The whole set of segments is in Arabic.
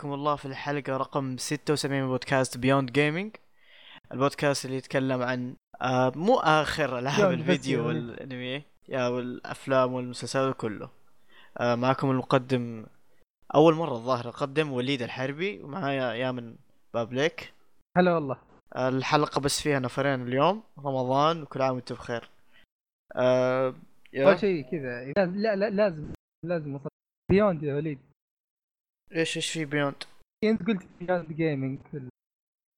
حياكم الله في الحلقة رقم 76 من بودكاست بيوند جيمنج البودكاست اللي يتكلم عن آه مو آخر ألعاب الفيديو. والأنمي يا والأفلام والمسلسلات كله آه معكم المقدم أول مرة الظاهر أقدم وليد الحربي ومعايا يامن بابليك هلا والله. آه الحلقة بس فيها نفرين اليوم رمضان وكل عام وأنتم بخير. آه يا. اول شيء كذا. لا لا, لا لازم لازم بيوند يا وليد. إيش إيش في بيوند انت قلت بيوند جيمنج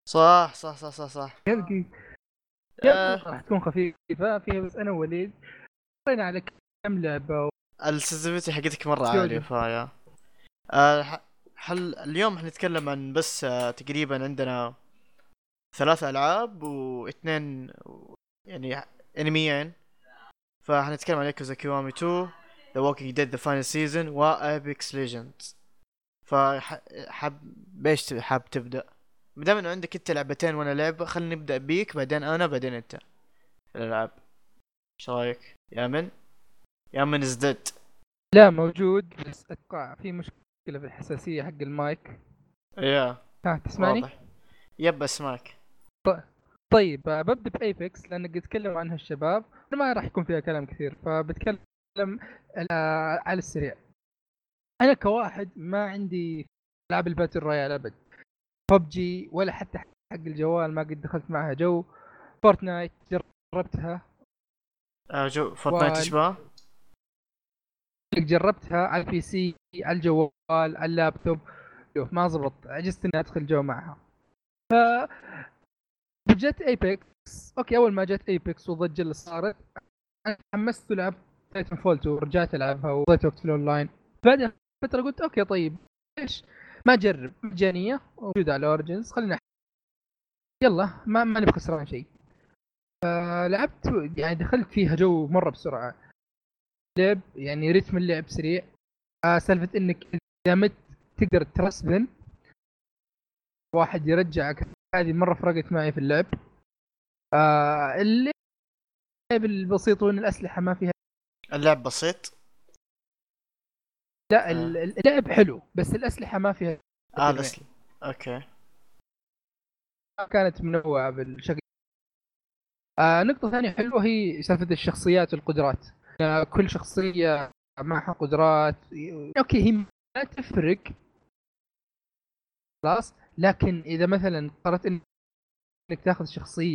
صح صح صح صح صح. يبقى آه. راح تكون خفيفة فيها بس أنا ووليد قرينا على كم لعبة ال sensitivity حقتك مرة سيودي. عالية فيا آه حل اليوم حنتكلم عن بس آه تقريبا عندنا ثلاث ألعاب واثنين يعني أنميين. فحنتكلم عن ياكوزا كيوامي 2 ذا ووكينج ديد the final season وابيكس ليجندز فحب بايش حاب تبدأ؟ ما دام إنه عندك أنت لعبتين وأنا لعبه خلينا نبدأ بيك بعدين أنا بعدين أنت. الألعاب. إيش رأيك؟ يا من؟ يا من ازدد لا موجود بس أتوقع في مشكلة في الحساسية حق المايك. يا. ها تسمعني؟ واضح. Yep اسمعك طيب آه، ببدأ بايبكس لأن قد تكلموا عنها الشباب. ما راح يكون فيها كلام كثير فبتكلم آه، على السريع. أنا كواحد ما عندي ألعاب ال battle royale أبد. ببجي ولا حتى حق الجوال ما قد دخلت معها جو. فورتنايت جربتها. آه جو فورتنايت إيش بها؟ جربتها على ال PC على الجوال على اللابتوب. شوف ما زبط. عجزت إني أدخل جو معها. ف جت ايبكس okay أول ما جت ايبكس والضجه اللي صارت أنا تحمست ولعبت تايتن فول 2 ورجعت ألعبها وضيت وقت في الأونلاين. بعدها فترة قلت okay طيب ليش ما أجرب مجانية موجودة على أوريجن خلينا يلا ما ماني بخسران شيء. فلعبت يعني دخلت فيها جو مرة بسرعة. لعب يعني رتم اللعب سريع. آه سالفة إنك إذا مت تقدر ترسبن. واحد يرجعك. هذه مرة فرقت معي في اللعب. آه اللعب البسيط وإن الأسلحة ما فيها اللعب بسيط؟ لا اللعب حلو بس الأسلحة ما فيها آه تنويع. الأسلحة. أوكي. كانت منوعة بالشكل. آه نقطة ثانية حلوة هي سالفة الشخصيات والقدرات. آه كل شخصية معها قدرات أوكي هي ما تفرق. خلاص؟ لكن إذا مثلا قررت إنك تاخذ شخصية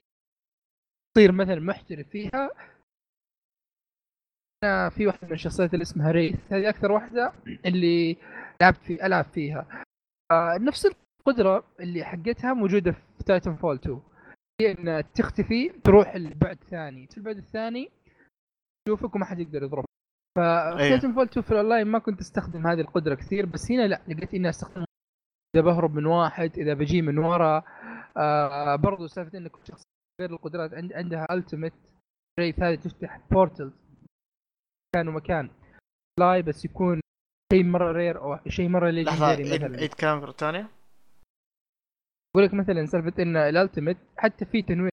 تصير مثلا محترف فيها أنا في واحدة من الشخصيات اللي اسمها ريث. هذه أكثر واحدة اللي لعبت في ألعب فيها. آه نفس القدرة اللي حقتها موجودة في تايتن فول 2 هي ان تختفي تروح البعد الثاني في البعد الثاني تشوفك وما حد يقدر يضربك. ف. تايتن فول 2 في الاونلاين ما كنت أستخدم هذه القدرة كثير بس هنا لا. لقيت إني أستخدمها. إذا بهرب من واحد إذا بجي من ورا آه برضو سالفة إنك شخص غير القدرات عند عندها ultimate ريث هذه تفتح portals مكان ومكان. فلاي بس يكون شيء مرة rare أو شيء مرة legendary مثلا. عيد كلامك مرة ثانية أقول لك مثلا سالفة إن ال ultimate حتى في تنويع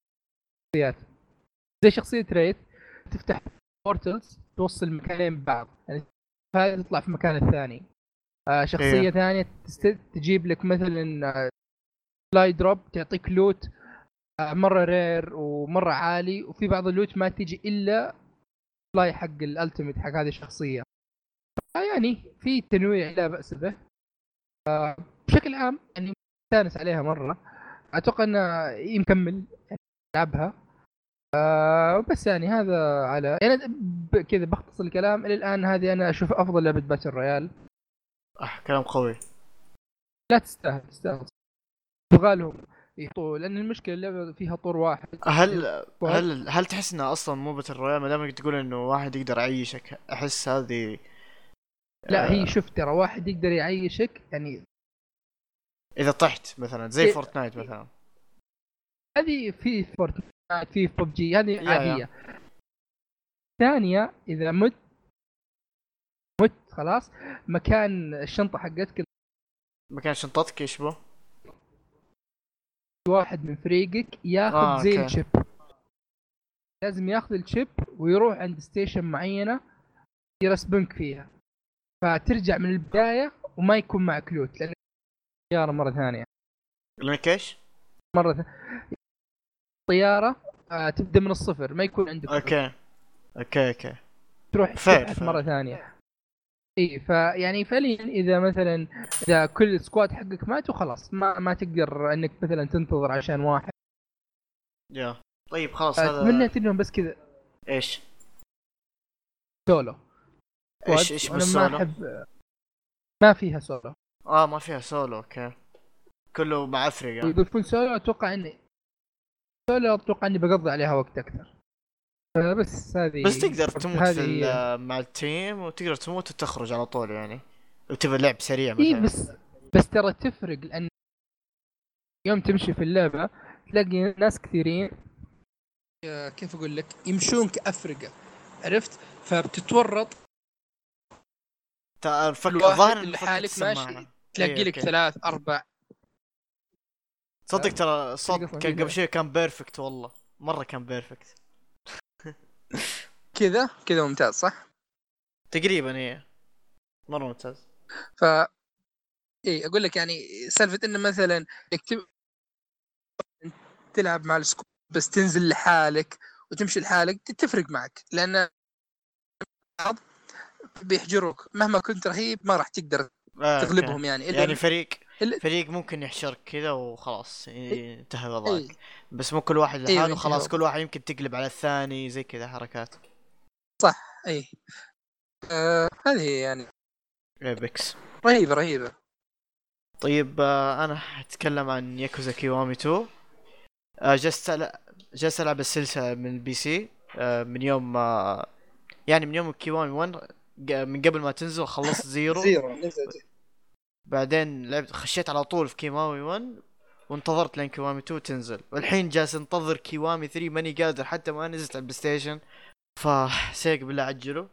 شخصيات. زي شخصية ريث تفتح portals توصل مكانين ببعض يعني هذه تطلع في المكان الثاني. آه شخصية إيه. ثانية تست... تجيب لك مثلا آه، فلاي drop تعطيك loot آه مرة rare ومرة عالي وفي بعض ال loot ما تيجي إلا فلاي حق ال ultimate حق هذه الشخصيه آه يعني في تنويع لا بأس به. آه بشكل عام يعني مستانس عليها مرة. أتوقع إنه يمكمل يعني يلعبها آه بس يعني هذا على يعني كذا بختصر الكلام إلى الآن هذه أنا أشوف أفضل لعبة battle royale آه كلام قوي. لا تستاهل تستاهل. يبغى لهم. يحطوا لأن المشكلة اللعبة فيها طور واحد هل واحد. هل هل تحس انها أصلا مو battle royale ما دامك تقول إنه واحد يقدر يعيشك أحس هذه لا آه، هي شوف ترى واحد يقدر يعيشك يعني إذا طحت مثلا زي إيه. فورتنايت مثلا هذه في فورتنايت في ببجي هذه. عادية ثانية إذا مت مت خلاص مكان الشنطة حقتك مكان شنطتك يشبه واحد من فريقك ياخذ آه، زي okay. ال chip لازم ياخذ ال chip ويروح عند station معينة يرسبنك فيها فترجع من البداية وما يكون معك loot لأن الطيارة مرة ثانية لانك إيش؟ مرة ثانية. طيارة آه تبدأ من الصفر ما يكون عندك okay okay okay تروح fair. مرة ثانية إي فيعني فعليا إذا مثلا إذا كل squad حقك ماتوا خلاص ما ما تقدر إنك مثلا تنتظر عشان واحد. Yeah. طيب خلاص أتمنى هذا انهم بس كذا. إيش؟ سولو. إيش إيش أنا ما بالسولو؟ أحب. ما فيها سولو. آه ما فيها solo okay. كله مع فريق. ويضيفون سولو أتوقع إني سولو أتوقع إني بقضي عليها وقت أكثر. بس هذه بس تقدر تموت في هذه. مع ال team وتقدر تموت وتخرج على طول يعني. وتبى لعب سريع اي مثلا. بس بس ترى تفرق لأن يوم تمشي في اللعبة تلاقي ناس كثيرين. آه، كيف أقول لك؟ يمشون كافرقه عرفت؟ فبتتورط. الفك الظاهر اللي إنه حالك فكت السماعة. ماشي تلاقي إيه، لك أوكي. ثلاث أربع. صدق ترى الصوت قصة كان. قبل شوي كان بيرفكت والله. مرة كان بيرفكت كذا كذا ممتاز صح؟ تقريبا هي مرة ممتاز ف اي أقول لك يعني سالفة إنه مثلا إنك تلعب مع السكواد بس تنزل لحالك وتمشي لحالك تفرق معك لأن بعض بيحجروك مهما كنت رهيب ما راح تقدر آه،. تغلبهم يعني إلا يعني فريق إلا- فريق ممكن يحشرك كذا وخلاص ي- انتهى وضعك إيه. بس مو كل واحد لحاله خلاص انتهى. كل واحد يمكن تقلب على الثاني زي كذا حركات اي آه هذه يعني. إيبكس. رهيبة رهيبة. طيب آه، أنا حاتكلم عن ياكوزا كيوامي 2 آه، جلست جلست ألعب السلسلة من ال PC آه، من يوم ما يعني من يوم كيوامي 1 ق- من قبل ما تنزل خلصت زيرو. زيرو نزل بعدين لعبت خشيت على طول في كيوامي 1 وانتظرت لين كيوامي 2 تنزل. والحين جالس انتظر كيوامي 3 ماني قادر حتى ما نزلت على البلاي ستيشن. فسيجا بالله عجلوا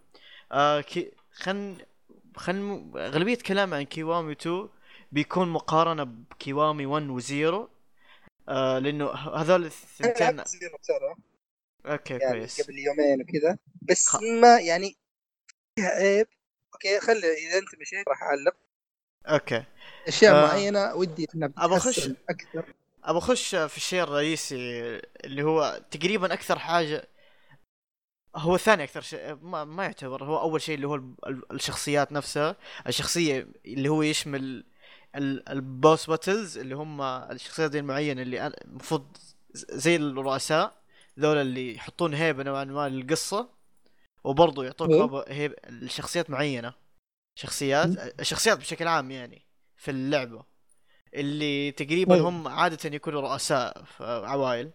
آه كي خن خن أغلبية كلام عن كيوامي 2 بيكون مقارنة بكيوامي 1 وزيرو. آه لأنه هذول الثنتين okay يعني كويس. قبل يومين وكذا. بس خ- ما يعني فيها عيب. okay خلي إذا أنت مشيت راح أعلق. okay. أشياء آه. معينة ودي إنها أخش- بتتحسن أكثر. ابى أخش في الشيء الرئيسي اللي هو تقريبا أكثر حاجة هو ثاني أكثر شيء ما, ما يعتبر هو أول شيء اللي هو ال- ال- الشخصيات نفسها الشخصية اللي هو يشمل ال- البوس باتلز اللي هم الشخصيات دي المعينة اللي المفروض زي الرؤساء ذولا اللي يحطون هيبة نوعا ما للقصة وبرضه يعطوك إيه. هيبة الشخصيات معينة شخصيات الشخصيات بشكل عام يعني في اللعبة اللي تقريبا أيوة. هم عادة يكونوا رؤساء في عوائل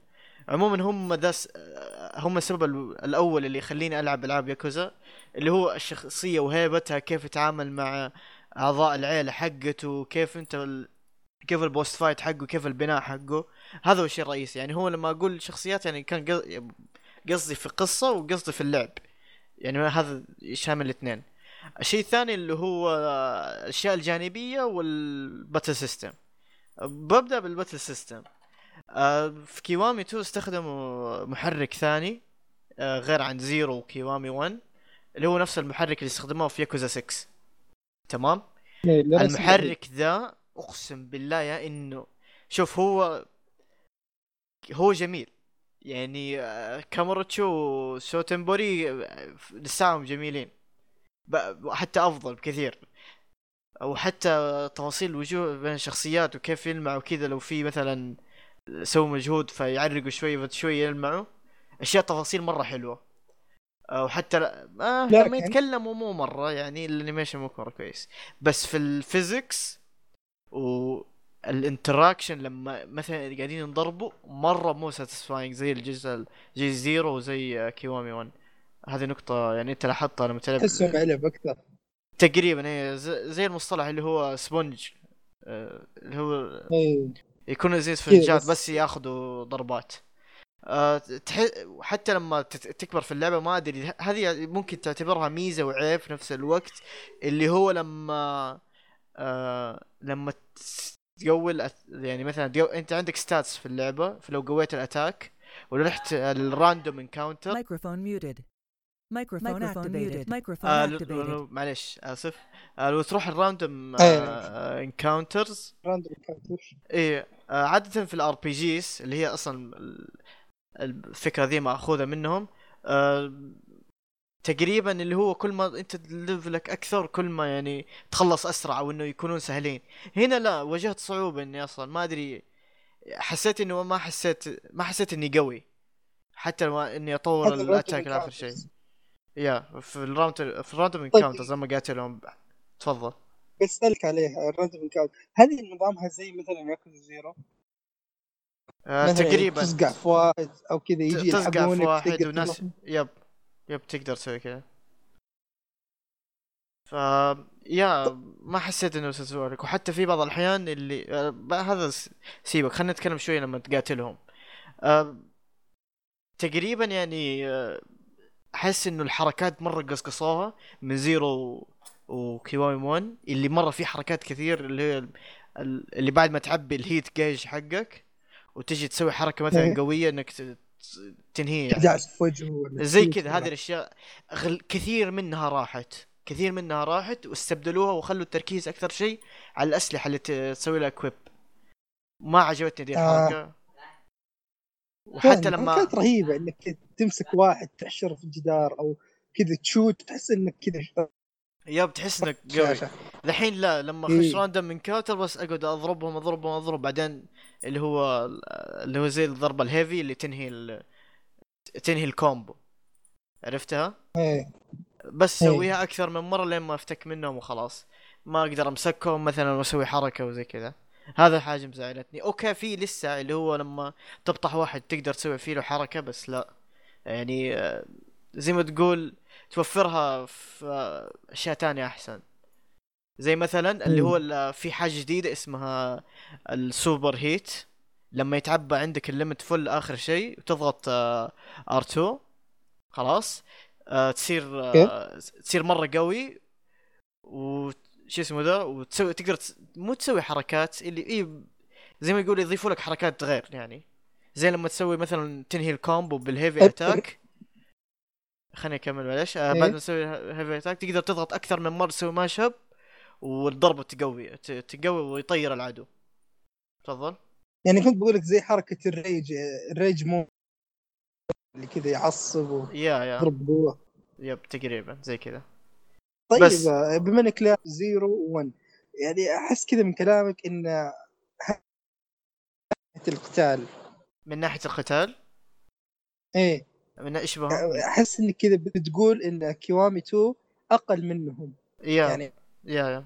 عموما هم ذا هم السبب ال- الأول اللي يخليني ألعب ألعاب ياكوزا اللي هو الشخصية وهيبتها كيف يتعامل مع أعضاء العيلة حقته كيف أنت ال... كيف ال boss fight حقه كيف البناء حقه. هذا هو الشيء الرئيسي. يعني هو لما أقول شخصيات يعني كان قص- قصدي في قصة وقصدي في اللعب. يعني هذا شامل الاثنين. الشيء الثاني اللي هو الأشياء الجانبية وال battle system. ببدأ بال battle system. في كيوامي 2 استخدموا محرك ثاني آه، غير عن زيرو وكيوامي 1 اللي هو نفس المحرك اللي استخدموه في ياكوزا 6 تمام؟ المحرك ذا أقسم بالله يا إنه شوف هو هو جميل. يعني آه، كاماروتشو وسوتنبوري آه، لساهم جميلين. حتى أفضل بكثير. أو حتى تفاصيل الوجوه بين الشخصيات وكيف يلمع وكذا لو في مثلا سووا مجهود فيعرقوا شوي شوي يلمعوا. أشياء تفاصيل مرة حلوة. وحتى لا آه لكن- لما يتكلموا مو مرة يعني ال animation مو مره كويس. بس في ال physics وال interaction لما مثلا قاعدين ينضربوا مرة مو satisfying زي الجزء الجزء زيرو وزي آه، كيوامي 1 هذه نقطة يعني أنت لاحظتها لما تلعب تحسهم علب أكثر. تقريبا هي ز- زي المصطلح اللي هو sponge آه، اللي هو اي يكونوا زي اسفنجات بس. بس ياخذوا ضربات أه تح... حتى لما تت- تكبر في اللعبة ما أدري هذه ممكن تعتبرها ميزة وعيب في نفس الوقت اللي هو لما أه لما أت- يعني مثلا تقو... أنت عندك stats في اللعبة فلو قويت ال attack ورحت ال random encounter. Microphone, activated. Microphone آه لو- activated. لو- معليش آسف. آه لو تروح ال random. encounters random encounter إيه آه عادة في ال RPGs اللي هي أصلا ال- الفكرة ذي مأخوذة منهم آه تقريبا اللي هو كل ما أنت level ك أكثر كل ما يعني تخلص أسرع أو انه يكونون سهلين. هنا لا واجهت صعوبة إني أصلا ما أدري حسيت إنه ما حسيت ما حسيت إني قوي حتى ما إني أطور ال attack لآخر شيء. yeah في ال round في ال random encounters لما قاتلهم تفضل. بسألك عليها ال random encounter هل نظامها زي مثلا ياكوزا زيرو؟ آه مثلا تقريبا. تصقع في واحد أو كذا يجي تصقع في واحد وناس. yep yep تقدر تسوي كذا. ف yeah ما حسيت إنه تسوي لك وحتى في بعض الأحيان اللي آه، هذا سيبك خلينا نتكلم شوية لما تقاتلهم. آه، تقريبا يعني آه، أحس إنه الحركات مرة قصقصوها من Zero و Kiwami 1 اللي مرة في حركات كثير اللي هي ال- ال- اللي بعد ما تعبي ال heat gauge حقك وتجي تسوي حركة مثلا إيه. قوية إنك تنهيه يعني. في وجهه زي كذا هذه الأشياء غل... كثير منها راحت كثير منها راحت واستبدلوها وخلوا التركيز أكثر شيء على الأسلحة اللي تسوي لها equip ما عجبتني دي آه. وحتى لما كانت رهيبة إنك تمسك واحد تحشره في الجدار أو كذا تشوت تحس إنك كذا yep تحس إنك قوي الحين لا لما إيه. اخش random encounter بس أقعد أضربهم أضربهم اضرب بعدين اللي هو اللي هو زي الضربة ال heavy اللي تنهي ال... تنهي ال combo عرفتها؟ إيه بس إيه. سويها أكثر من مرة لين ما أفتك منهم وخلاص ما أقدر أمسكهم مثلا وأسوي حركة وزي كذا هذا حاجة مزعلتني. okay في لسه اللي هو لما تبطح واحد تقدر تسوي فيه له حركة بس لا. يعني آه، زي ما تقول توفرها في آه، أشياء تانية أحسن. زي مثلا اللي هو ال- في حاجة جديدة اسمها ال super heat. لما يتعبى عندك ال limit full آخر شيء وتضغط R2 خلاص. آه تصير آه تصير مرة قوي وش اسمه ذا وتسوي تقدر تس... مو تسوي حركات اللي إي زي ما يقول يضيفوا لك حركات غير يعني. زي لما تسوي مثلا تنهي ال combo بال heavy attack خليني أكمل معلش. آه إيه. بعد ما تسوي heavy attack تقدر تضغط أكثر من مرة تسوي mash up والضربة تقوي تقوي ويطير العدو. تفضل. يعني كنت بقول لك زي حركة ال rage ال rage mode اللي كذا يعصب ويضرب يا يا يب تقريبا زي كذا. طيب بس- آه، بما إنك لاعب Zero 1 يعني أحس كذا من كلامك إن ه- القتال. من ناحية القتال؟ إيه. من إيش بهم أحس انك كذا بتقول إن Kiwami 2 أقل منهم. yeah. يعني yeah yeah.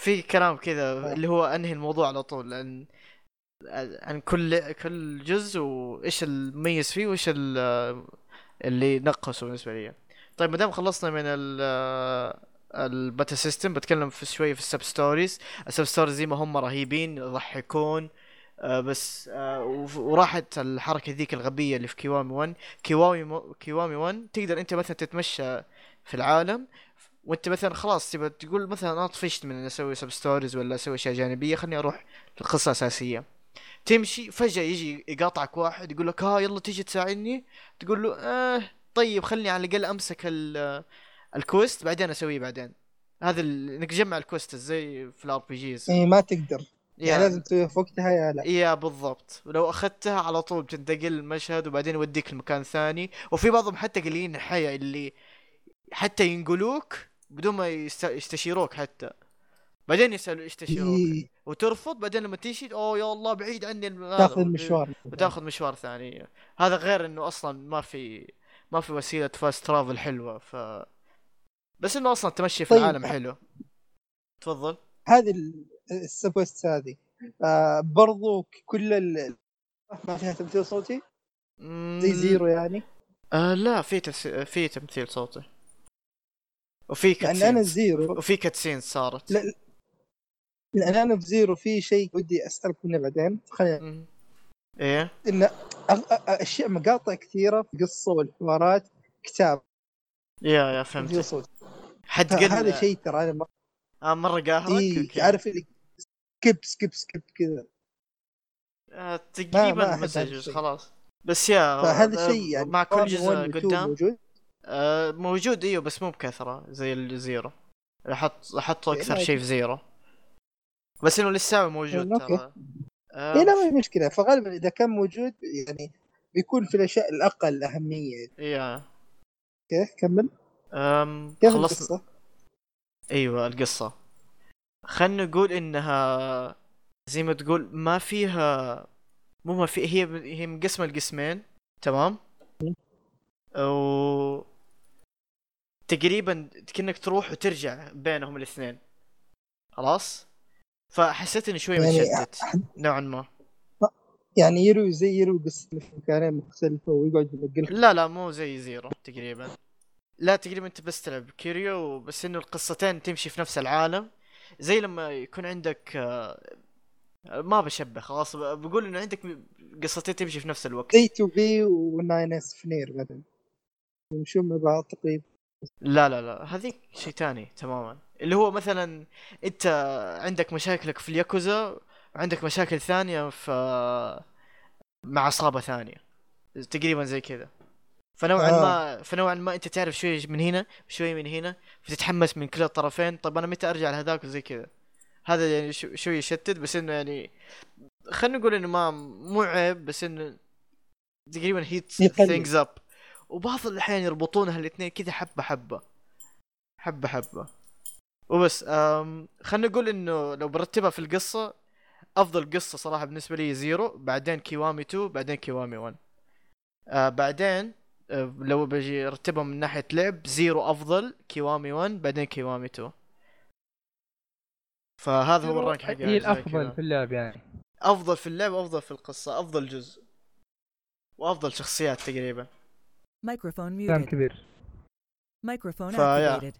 في كلام كذا آه. اللي هو أنهي الموضوع على طول لأن عن كل كل جزء وإيش المميز فيه وإيش ال- اللي نقصه بالنسبة لي. طيب ما دام خلصنا من ال ال battle system بتكلم في شوية في ال sub stories. ال sub stories زي ما هم رهيبين يضحكون آه بس آه وراحت الحركة ذيك الغبية اللي في Kiwami 1 Kiwami Kiwami 1 تقدر أنت مثلا تتمشى في العالم وأنت مثلا خلاص تبى تقول مثلا أنا طفشت من إني أسوي sub stories ولا أسوي أشياء جانبية خليني أروح للقصه الاساسيه تمشي فجأة يجي يقاطعك واحد يقول لك ها يلا تيجي تساعدني؟ تقول له آه. طيب خلني على الأقل أمسك ال- ال quest بعدين أسويه بعدين. هذا إنك تجمع ال quest زي في ال RPGs إيه ما تقدر. يعني لازم تسويها في وقتها يا لا. يا بالضبط. ولو أخذتها على طول بتنتقل المشهد وبعدين يوديك لمكان ثاني. وفي بعضهم حتى قليلين الحياة اللي حتى ينقلوك بدون ما يست... يستشيروك حتى. بعدين يسألوا يستشيروك إيه، وترفض بعدين لما تمشي أوه يا الله بعيد عني. تاخذ المشوار وتاخذ مشوار ثاني. هذا غير إنه أصلا ما في ما في وسيلة fast travel حلوة ف بس إنه أصلا تمشي في طيب. العالم حلو. تفضل. هذه ال- ال sub stories هذه. آه برضو كل ال... ما فيها تمثيل صوتي؟ زي زيرو يعني؟ آه لا في تس... في تمثيل صوتي. وفي يعني أنا كاتسينز زيرو. وفي كاتسين صارت. لا لأن أنا في زيرو في شيء ودي اسالك منه بعدين. خلينا. إيه؟ إن أشياء مقاطع كثيرة في القصة والحوارات كتاب. يا يا فهمت صوتي حتقل هذا شيء ترى أنا مره آه مرة قاهرك إيه. عارف اللي سكيب سكيب سكيب كذا. آه تقريبا أحب هذا مسج الشيء. خلاص. بس يا فهذا آه، شيء يعني مع كل جزء قدام. موجود؟ آه موجود إيوه بس مو بكثرة زي الزيرو حط حطوا إيه، أكثر شيء في زيرو. بس إنه لسه موجود أوكي. ترى. آه اي لا ما هي مشكلة. فغالبا إذا كان موجود يعني بيكون في الأشياء الأقل أهمية. يا أوكي كمل. أم كيف خلصنا. القصة؟ أيوه القصة. خلنا نقول إنها زي ما تقول ما فيها مو ما في هي هي مقسمة لقسمين تمام؟ و تقريبا كأنك تروح وترجع بينهم الاثنين. خلاص؟ فحسيت إني شوي يعني متشتت نوعا ما. يعني يروي زي يروي قصه في مكانين مختلفة ويقعد ينقلها. لا لا مو زي زيرو تقريبا. لا تقريبا أنت بس تلعب كيريو بس إنه القصتين تمشي في نفس العالم. زي لما يكون عندك آه، ما بشبه خلاص بقول إنه عندك قصتين تمشي في نفس الوقت. زي 2B و 9S ف NieR مثلا. يمشون مع بعض تقريبا. لا لا لا هذيك شيء تاني تماما. اللي هو مثلا أنت عندك مشاكلك في الياكوزا وعندك مشاكل ثانية في مع عصابة ثانية. تقريبا زي كذا. فنوعا آه. ما فنوعا ما أنت تعرف شوي من هنا شوي من هنا فتتحمس من كلا الطرفين. طب أنا متى أرجع لهذاك وزي كذا. هذا يعني شو- شوي يشتت بس إنه يعني خلينا نقول إنه ما مو عيب بس إنه تقريبا هيت يقلل. ثينجز اب وبعض الأحيان يربطونها الاثنين كذا حبة حبة. حبة حبة. وبس أم خلينا نقول إنه لو برتبها في القصة أفضل قصة صراحة بالنسبة لي Zero بعدين Kiwami 2 بعدين Kiwami 1 آه بعدين آه لو بجي ارتبهم من ناحية لعب Zero أفضل Kiwami 1 بعدين Kiwami 2 فهذا هو ال rank حقي هي الافضل كذا. في اللعب يعني. أفضل في اللعب أفضل في القصة أفضل جزء وأفضل شخصيات تقريبا. Microphone كلام muted. كبير Microphone فيا. activated.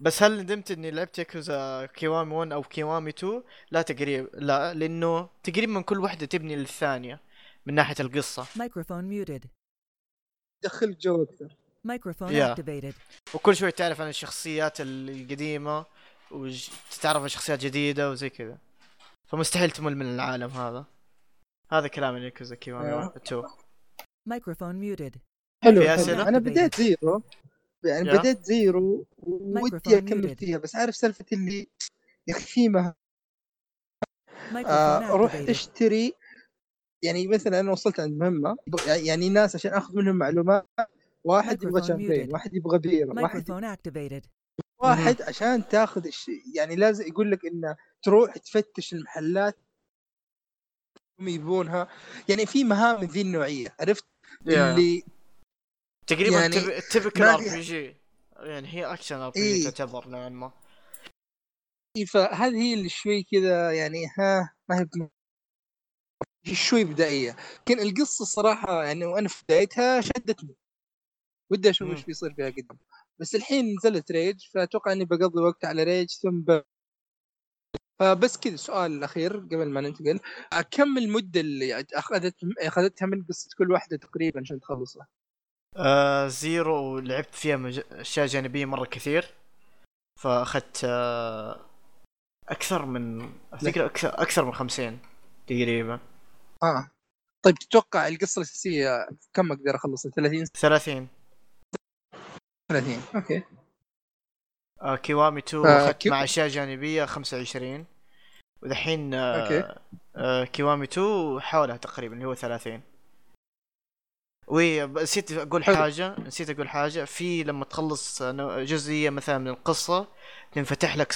بس هل ندمت إني لعبت ياكوزا كيوامي 1 أو كيوامي 2 لا تقريبا لا لأنه تقريبا كل واحدة تبني للثانية من ناحية القصة Microphone muted. دخلك جو أكثر Microphone Yeah. activated. وكل شوي تعرف عن الشخصيات القديمة وتتعرف على شخصيات جديدة وزي كذا فمستحيل تمل من العالم هذا هذا كلام عن ياكوزا كيوامي آه. 2 Microphone muted. حلو حلو. أنا بديت Zero يعني يا. بديت Zero ودي أكمل. فيها بس عارف سالفة اللي يا أخي في مه... Microphone آه روح. اشتري يعني مثلا أنا وصلت عند مهمة يعني ناس عشان أخذ منهم معلومات واحد يبغى شامبين. واحد يبغى بيره واحد. واحد عشان تاخذ الش... يعني لازم يقول لك إنه تروح تفتش المحلات هم يبونها يعني في مهام من ذي النوعية عرفت اللي تقريبا يعني typical RPG يعني هي action RP إيه. G تعتبر نوعا ما فهذه هي اللي شوي كذا يعني ها ما هي شوي بدائية لكن القصة صراحة يعني وأنا في بدايتها شدتني ودي أشوف. إيش بيصير فيها قدام بس الحين نزلت Rage فأتوقع إني بقضي وقت على Rage ثم ب... فبس كذا السؤال الأخير قبل ما ننتقل كم المده اللي اخذت أخذتها من قصة كل واحدة تقريبا عشان تخلصها؟ آه Zero لعبت فيها مج... أشياء جانبية مرة كثير. فأخذت آه أكثر من أفتكر أكثر أكثر من 50 تقريبا. آه. طيب تتوقع القصة الأساسية كم أقدر أخلصها؟ 30 30 30 أوكي. آه Kiwami 2 آه، أخذت Kiwa- مع أشياء جانبية 25 ودحين آه أوكي. آه Kiwami 2 حولها تقريبا اللي هو 30 ونسيت أقول حلو. حاجة نسيت أقول حاجة في لما تخلص آه، جزئية مثلا من القصة تنفتح لك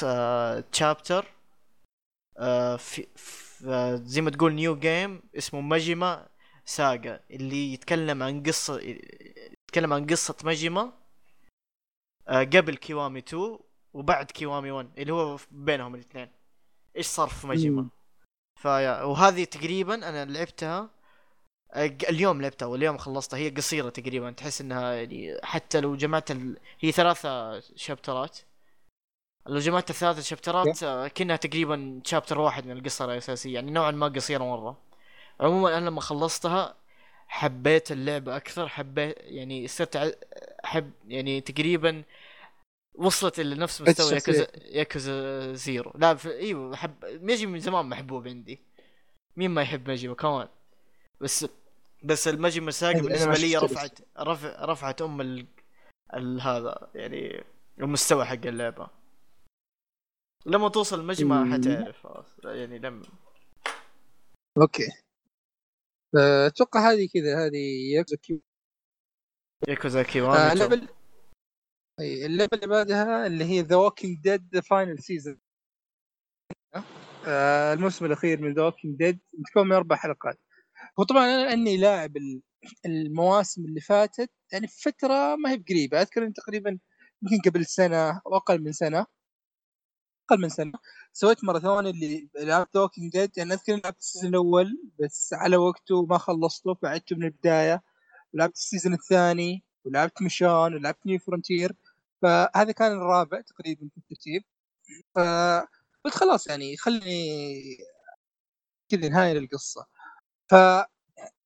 chapter في في- آه، زي ما تقول new game اسمه Majima Saga اللي يتكلم عن قصة يتكلم عن قصة Majima آه، قبل كيوامي 2 وبعد كيوامي 1 اللي هو بينهم الاثنين إيش صار في ماجيما. فيا وهذه تقريبا أنا لعبتها آه، اليوم لعبتها واليوم خلصتها. هي قصيرة تقريبا. تحس إنها يعني حتى لو جمعت ال... هي ثلاثة شابترات. لو جمعت الثلاثة شابترات آه، كأنها تقريبا شابتر واحد من القصة الأساسية. يعني نوعا ما قصيرة مرة. عموما أنا لما خلصتها حبيت اللعبة أكثر. حبيت يعني صرت أحب يعني تقريبا وصلت إلى نفس مستوى. ياكوزا ياكوزا زيرو. لا في إيوه حب ميجي من زمان محبوب عندي مين ما يحب ميجي؟ كمان. بس بس الماجي مساقي أنا- أنا بالنسبة لي رفعت رفع رفعت أم ال... ال... هذا يعني المستوى حق اللعبة. لما توصل المجمع. حتعرف يعني لما أوكي. آه، أتوقع هذه كذا هذه ياكوزا ياكوزاكي آه، وانو اللعبة ال- أي، اللعبة اللي بعدها اللي هي The Walking Dead Final Season الموسم الأخير من The Walking Dead متكون من أربع حلقات. وطبعا أنا لأني لاعب ال- المواسم اللي فاتت يعني فترة ما هي بقريبة أذكر إن تقريبا يمكن قبل سنة أو أقل من سنة أقل من سنة سويت ماراثون اللي لعبت Walking Dead يعني أذكر لعبت ال season الأول بس على وقته ما خلصته فعدته من البداية ولعبت ال season الثاني ولعبت Michonne ولعبت New Frontier فهذا كان الرابع تقريبا في الترتيب. ف قلت خلاص يعني خليني كذا نهاية للقصة. ف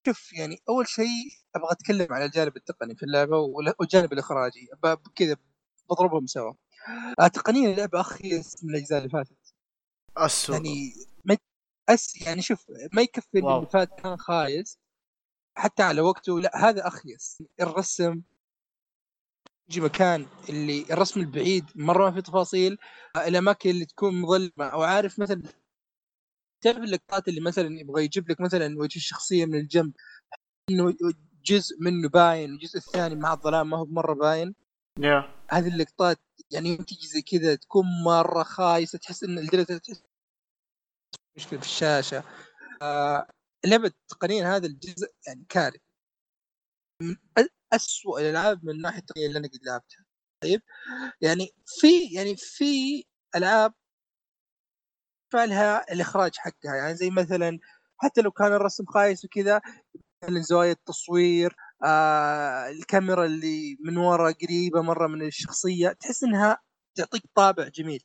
شوف يعني أول شيء أبغى أتكلم على الجانب التقني في اللعبة وال- والجانب الإخراجي كذا بضربهم سوا. آه، تقنيا اللعبة اخيس من الأجزاء اللي فاتت. اسوء يعني ما أس يعني شوف ما يكفي. اللي فات كان خايس حتى على وقته لا هذا اخيس الرسم يجي مكان اللي الرسم البعيد مرة ما في تفاصيل آه، الأماكن اللي تكون مظلمة أو عارف مثلا تعرف اللقطات اللي مثلا يبغى يجيب لك مثلا وجه الشخصيه من الجنب إنه جزء منه باين والجزء الثاني مع الظلام ما هو مرة باين؟ يا هذه اللقطات يعني يوم تجي زي كذا تكون مرة خايسة تحس إن الجلسه تحس مشكلة في الشاشة. آه لعبة تقنيا هذا الجزء يعني كارثه من أسوأ الألعاب من الناحيه التقنية اللي أنا قد لعبتها. طيب؟ يعني في يعني في ألعاب فعلها الإخراج حقها. يعني زي مثلا حتى لو كان الرسم خايس وكذا زوايا التصوير آه الكاميرا اللي من ورا قريبة مرة من الشخصية تحس إنها تعطيك طابع جميل.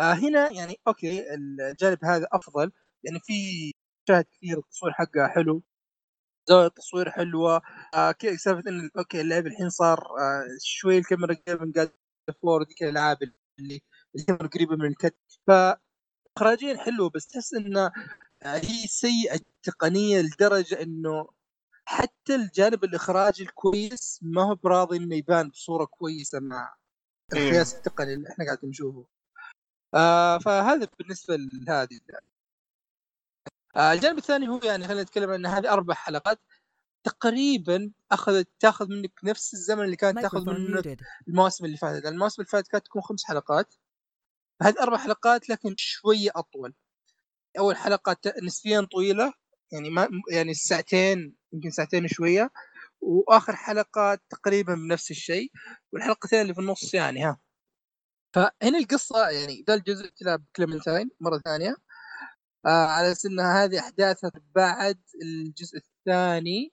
آه هنا يعني أوكي الجانب هذا أفضل. يعني في مشاهد كثير التصوير حقها حلو. زاويه التصوير حلوة. آه سالفة إن أوكي اللعب الحين صار آه شوي الكاميرا قريبه من God of War ذيك الألعاب اللي الكاميرا قريبة من الكت. ف اخراجيا حلوة بس تحس إنه آه، هي سيئة التقنيه لدرجة إنه حتى الجانب الإخراجي الكويس ما هو براضي إنه يبان بصورة كويسة مع إيه. القياس التقني اللي إحنا قاعدين نشوفه. آه فهذا بالنسبة لهذه آه الجانب الثاني هو يعني خلينا نتكلم ان هذه أربع حلقات تقريبا أخذت تأخذ منك نفس الزمن اللي كانت تأخذ muted. المواسم اللي فاتت، لأن المواسم اللي فاتت كانت تكون خمس حلقات هذه أربع حلقات لكن شوية أطول. أول حلقة نسبيا طويلة يعني ما يعني ساعتين يمكن ساعتين وشوية وآخر حلقة تقريبا بنفس الشيء والحلقتين اللي في النص يعني ها. فهنا القصة يعني ذا الجزء تلعب كليمنتاين مرة ثانية. آه على أساس إن هذه أحداثها بعد الجزء الثاني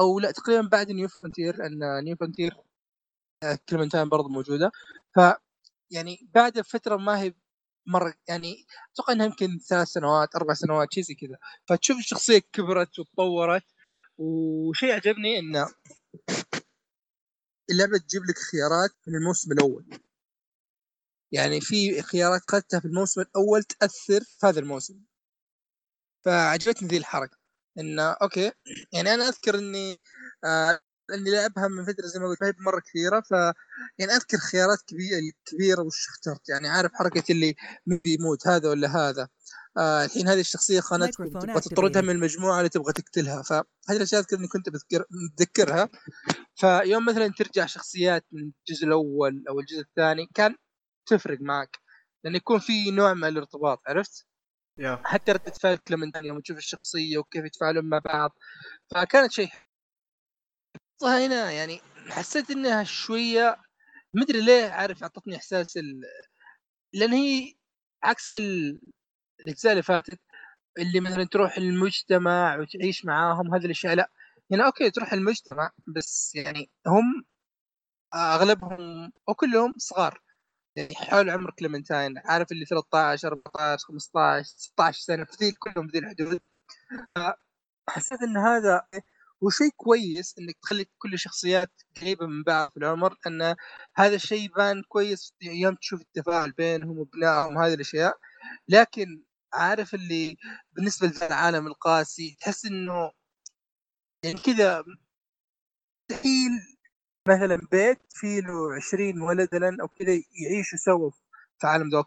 أو لا تقريبا بعد New Frontier لأن New Frontier Clementine برضه موجودة. ف يعني بعد فترة ما هي مرة يعني أتوقع إنها يمكن ثلاث سنوات أربع سنوات شيء زي كذا. فتشوف الشخصية كبرت وتطورت وشيء عجبني انه اللعبة تجيب لك خيارات من الموسم الأول. يعني في خيارات اخذتها في الموسم الأول تأثر في هذا الموسم. فعجبتني ذي الحركة. انه أوكي يعني أنا أذكر إني آه اني لعبها من فتره زي ما قلت ما هي مره كثيرة. ف يعني أذكر خيارات كبيرة كبيرة وش اخترت. يعني عارف حركة اللي مين بيموت هذا ولا هذا. آه الحين هذه الشخصية خانتك تبغى تطردها. من المجموعة اللي تبغى تقتلها. فهذه الأشياء أذكر إني كنت بذكر متذكرها. فيوم مثلا ترجع شخصيات من الجزء الأول أو الجزء الثاني كان تفرق معك. لأن يكون في نوع من الارتباط عرفت؟ يا. حتى ردة فعل كلمنتان يوم تشوف الشخصية وكيف يتفاعلون مع بعض. فكانت شيء قصة هنا يعني حسيت إنها شوية مدري ليه عارف أعطتني إحساس ال... لأن هي عكس ال... الأجزاء اللي فاتت اللي مثلا تروح المجتمع وتعيش معاهم هذه الأشياء لأ هنا أوكي تروح المجتمع بس يعني هم أغلبهم أو كلهم صغار يعني حول عمر كليمنتاين عارف اللي 13 14 15 16 سنة في كلهم في الحدود. حسيت إن هذا هو شيء كويس إنك تخلي كل الشخصيات قريبة من بعض في العمر ان هذا الشيء يبان كويس يوم تشوف التفاعل بينهم وبنائهم هذه الأشياء. لكن عارف اللي بالنسبة للعالم القاسي تحس إنه يعني كذا مستحيل مثلا بيت فيه له 20 ولد أو كذا يعيشوا سوا في عالم ذا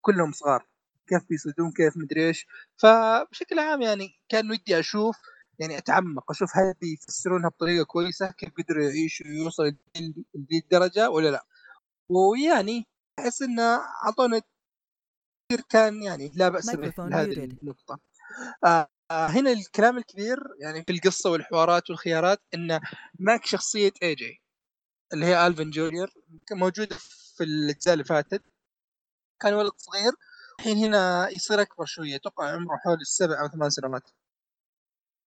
كلهم صغار كيف بيصيدون كيف مدري إيش. فبشكل عام يعني كان ودي أشوف يعني أتعمق أشوف هل بيفسرونها بطريقة كويسة كيف قدروا يعيشوا ويوصلوا لذي الدرجة ولا لا. ويعني أحس إنه أعطونا كثير كان يعني لا بأس به هذه. النقطة. آه آه، هنا الكلام الكبير يعني في القصة والحوارات والخيارات إنه معاك شخصية AJ اللي هي Alvin Junior موجودة في الأجزاء اللي فاتت. كان ولد صغير الحين هنا يصير أكبر شوية أتوقع عمره حول السبع أو ثمان سنوات.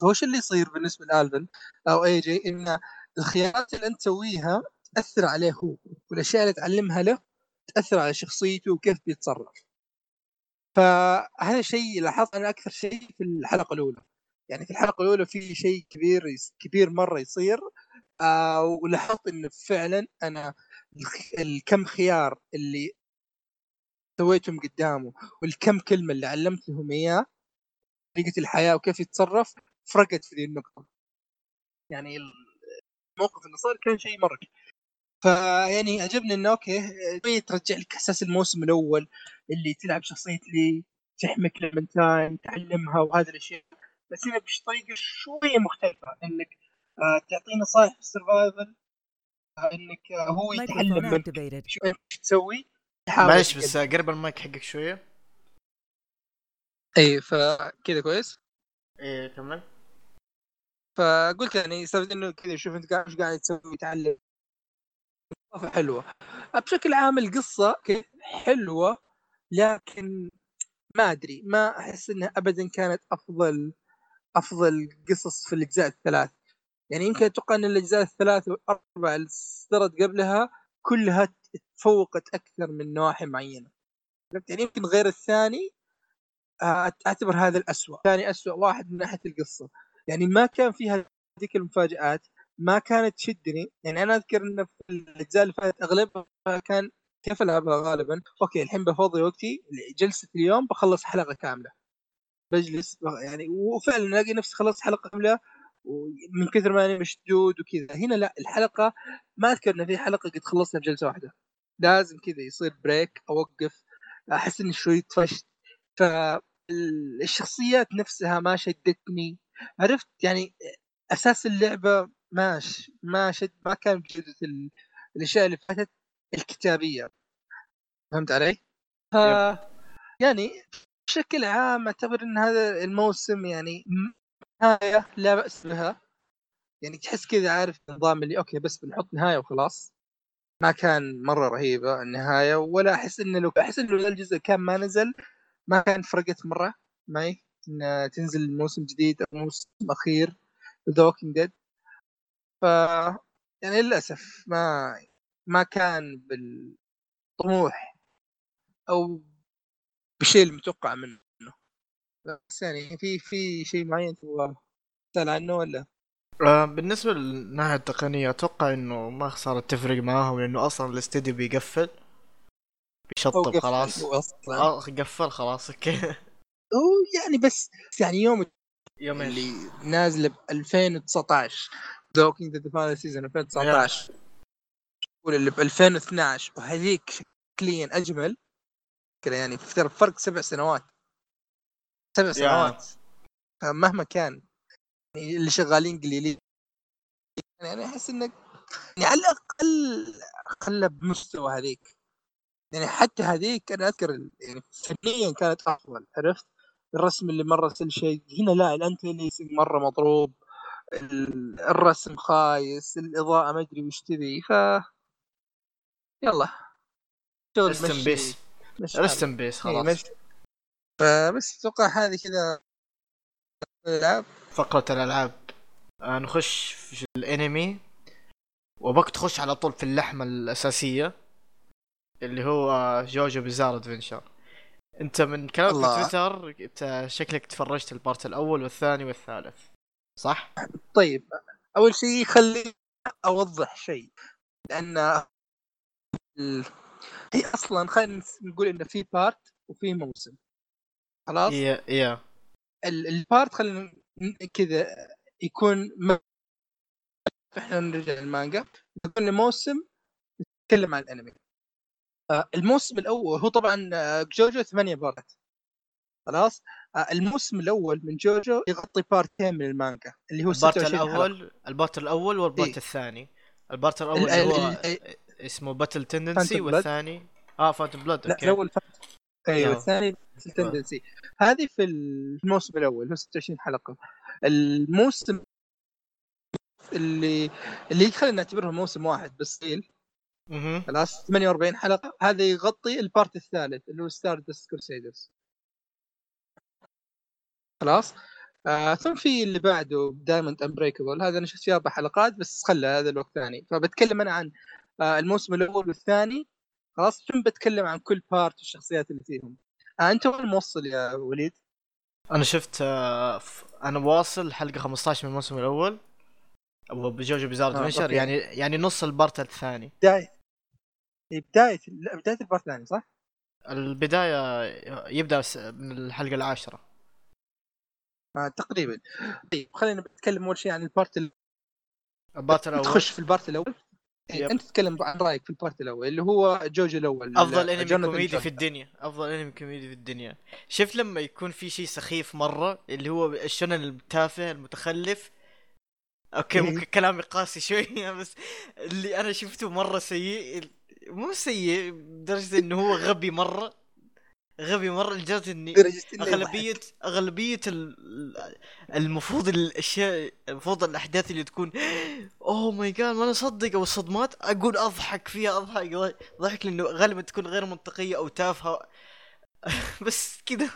فوش اللي يصير بالنسبة لالفن أو أي جي؟ إن الخيارات اللي أنت تسويها تأثر عليه هو والأشياء اللي تعلمها له تأثر على شخصيته وكيف بيتصرف. فهذا الشيء لاحظت أنا أكثر شيء في الحلقة الأولى. يعني في الحلقة الأولى في شيء كبير كبير مرة يصير آه ولاحظت انه فعلا أنا الكم خيار اللي سويتهم قدامه والكم كلمة اللي علمتهم إياه طريقة الحياة وكيف يتصرف فرقت في ذي النقطة. يعني الموقف اللي صار كان شيء مره فيعني عجبني إنه okay شوية ترجع لك احساس الموسم الأول اللي تلعب شخصية لي تحمي كليمنتاين تعلمها وهذه الأشياء. بس هنا بطريقه شوية مختلفة إنك آه تعطيه نصائح في ال survival آه إنك آه هو يتعلم منك إيش تسوي. معلش. بس قرب المايك حقك شوية. اي فكذا كويس؟ إيه كمل. فقلت يعني سبب انه كذا شوف انت إيش قاعد تسوي تعلم حلوة. بشكل عام القصة حلوة لكن ما أدري ما أحس إنها ابدا كانت أفضل أفضل قصص في الأجزاء الثلاث. يعني يمكن أتوقع إن الأجزاء الثلاث والأربع اللي صدرت قبلها كلها تفوقت أكثر من نواحي معينة؟ يعني يمكن غير الثاني أعتبر هذا الأسوأ. ثاني أسوأ واحد من ناحية القصة. يعني ما كان فيها ذيك المفاجآت ما كانت تشدني. يعني أنا أذكر انه في الأجزاء اللي فاتت أغلبها كان كيف ألعبها غالبا؟ أوكي الحين بفضي وقتي جلسة اليوم بخلص حلقة كاملة. بجلس يعني وفعلا ألاقي نفسي خلصت حلقة كاملة ومن كثر ما أنا مشدود وكذا. هنا لا الحلقة ما أذكر إن في حلقة قد خلصتها بجلسة واحدة. لازم كذا يصير بريك أوقف أحس إني شوي طفشت. فالشخصيات نفسها ما شدتني. عرفت يعني أساس اللعبة ماش ما شد ما كان بجودة ال- الأشياء اللي فاتت الكتابية. فهمت علي؟ ف يعني بشكل عام اعتبر إن هذا الموسم يعني نهاية لا بأس بها. يعني تحس كذا عارف النظام اللي أوكي بس بنحط نهاية وخلاص. ما كان مرة رهيبة النهاية ولا أحس إنه لو أحس إنه الجزء كان ما نزل ما كان فرقت مرة. معي إن تنزل موسم جديد أو موسم أخير The Walking Dead ف يعني للأسف ما ما كان بالطموح أو بالشيء المتوقع منه. بس يعني في في شيء معين تبغى تسأل عنه ولا؟ آه بالنسبة للناحية التقنية أتوقع إنه ما صارت تفرق معاهم لأنه أصلا الاستديو بيقفل بيشطب خلاص. آه قفل خلاص okay. هو يعني بس يعني يوم يومين اللي نازله ب 2019 The Walking Dead Final Season 2019 واللي ب 2012 وهذيك شكليا أجمل. كذا يعني ترى فرق سبع سنوات. سبع سنوات. فمهما كان. يعني اللي شغالين قليلين. يعني أحس إنك يعني على الأقل خلى بمستوى هذيك. يعني حتى هذيك أنا أذكر يعني فنيا كانت أفضل عرفت؟ الرسم اللي مرة شيء. هنا لا ليسنج مرة مضروب ال- الرسم خايس الإضاءة ما أدري وش تبي ف يلا. مشي- بيس. ان بيس خلاص. فبس أتوقع هذه كذا الألعاب. فقرة الألعاب. آه نخش في الأنمي. وبك تخش على طول في اللحمة الأساسية اللي هو JoJo Bizarre Adventure انت من كلامك في. تويتر انت شكلك تفرجت البارت الأول والثاني والثالث صح؟ طيب أول شيء خليني أوضح شيء لأن ال... هي أصلا خلينا نقول إنه في بارت وفي موسم. خلاص؟ يا يا ال- البارت خلينا كذا يكون م... إحنا نرجع للمانجا. كل موسم نتكلم عن الانمي الموسم الأول هو طبعا آه، جوجو ثمانية بارت خلاص آه، الموسم الأول من جوجو يغطي بارتين من المانجا اللي هو البارت 26 حلقة. الأول البارت الأول والبارت إيه. الثاني البارت الأول ال- اللي هو ال- اسمه Battle Tendency. والثاني آه Phantom Blood لا okay الأول أيوه آه. الثاني ال Tendency هذه في الموسم الأول هو 26 حلقة الموسم اللي اللي خلينا نعتبرها موسم واحد بس. خلاص 48 حلقة. هذا يغطي البارت الثالث اللي هو Stardust Crusaders خلاص؟ آه ثم في اللي بعده Diamond Unbreakable هذا أنا شفت فيه أربع حلقات بس خلى هذا الوقت ثاني. فبتكلم أنا عن آه الموسم الأول والثاني. خلاص؟ ثم بتكلم عن كل بارت والشخصيات اللي فيهم. آه أنت وين موصل يا وليد؟ أنا شفت آه، ف- أنا واصل حلقة 15 من الموسم الأول. وب JoJo Bizarre آه، Adventure okay. يعني يعني نص البارت الثاني. بداية. إيه، بداية لا بداية البارت الثاني صح؟ البداية يبدأ من الحلقة العاشرة. آه تقريبا. طيب خلينا نتكلم أول شيء عن البارت اللي البارت الأول. تخش في البارت الأول. إيه، yep. أنت تتكلم عن رأيك في البارت الأول اللي هو جوجو الأول أفضل أنمي كوميدي. في الدنيا. أفضل أنمي كوميدي في الدنيا. شفت لما يكون في شيء سخيف مرة اللي هو ال shonen التافه المتخلف أوكي إيه. ممكن كلامي قاسي شوية بس اللي أنا شفته مرة سيء مو سيء لدرجة إنه هو غبي مرة غبي مرة لدرجة إني أغلبية أغلبية ال- المفروض الأشياء المفروض الأحداث اللي تكون oh my God ما أنا اصدق أو الصدمات أقول أضحك فيها أضحك ضحك لأنه غالبا تكون غير منطقية أو تافهة. بس كذا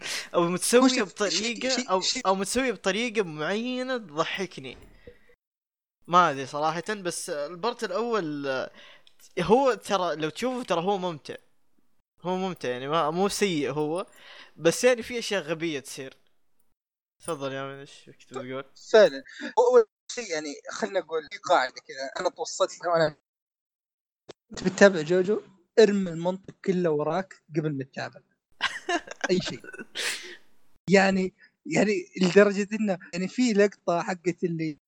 أو متسوية بطريقة أو أو متسوية بطريقة معينة تضحكني. ما أدري صراحة بس البارت الأول هو ترى لو تشوفه ترى هو ممتع. هو ممتع يعني ما مو سيء هو بس يعني في أشياء غبية تصير. تفضل يا من إيش كنت بتقول؟ فعلا. هو أول شيء يعني خلينا نقول في قاعدة كذا أنا توصلت لها وأنا انت بتتابع جوجو؟ ارمي المنطق كله وراك قبل ما تتابع. أي شيء يعني يعني لدرجة إنه يعني في لقطة حقت اللي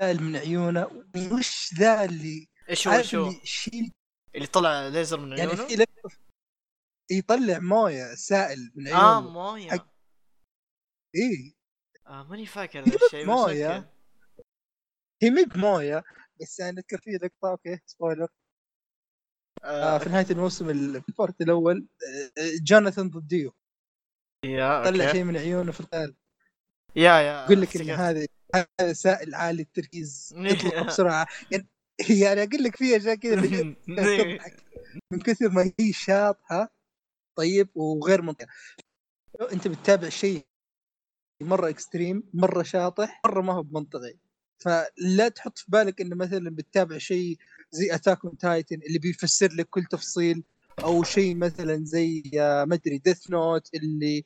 سائل من عيونه وش ذا اللي إيش هو إيش هو؟ اللي طلع ليزر من يعني عيونه؟ في لقطة يطلع موية سائل من آه عيونه موية حق- إيه آه ماني فاكر ذا الشيء. okay. هي مي بمويه بس يعني أذكر في لقطة okay spoiler آه آه في نهاية الموسم ال- في البارت الأول آه، آه، جوناثان ضد ديو. يا طلع شيء من عيونه في القتال يا يا يقول لك إن. هذا هذا سائل عالي التركيز يطلق بسرعة. يعني يعني أقول لك في أشياء كذا تضحك من كثر ما هي شاطحة طيب وغير منطقي أنت بتتابع شيء مرة extreme مرة شاطح مرة ما هو بمنطقي. فلا تحط في بالك انه مثلا بتتابع شيء زي Attack on Titan اللي بيفسر لك كل تفصيل أو شيء مثلا زي آه، ما أدري Death Note اللي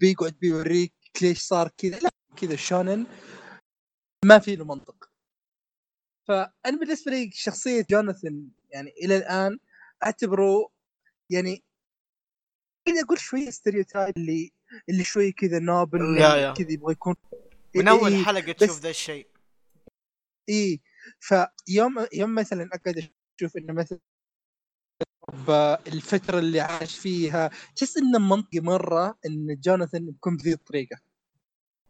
بيقعد بيوريك ليش صار كذا. لا كذا shonen. ما في له منطق. فأنا بالنسبة لي شخصية جوناثان يعني إلى الآن أعتبره يعني خليني أقول شوية stereotype اللي اللي شوي كذا noble. كذا يبغى يكون من أول إيه، حلقة تشوف ذا الشيء. اي فيوم يوم مثلا أقعد أشوف إنه مثلا الفترة اللي عاش فيها تحس انه منطقي مرة إن جوناثان يكون بذي الطريقة.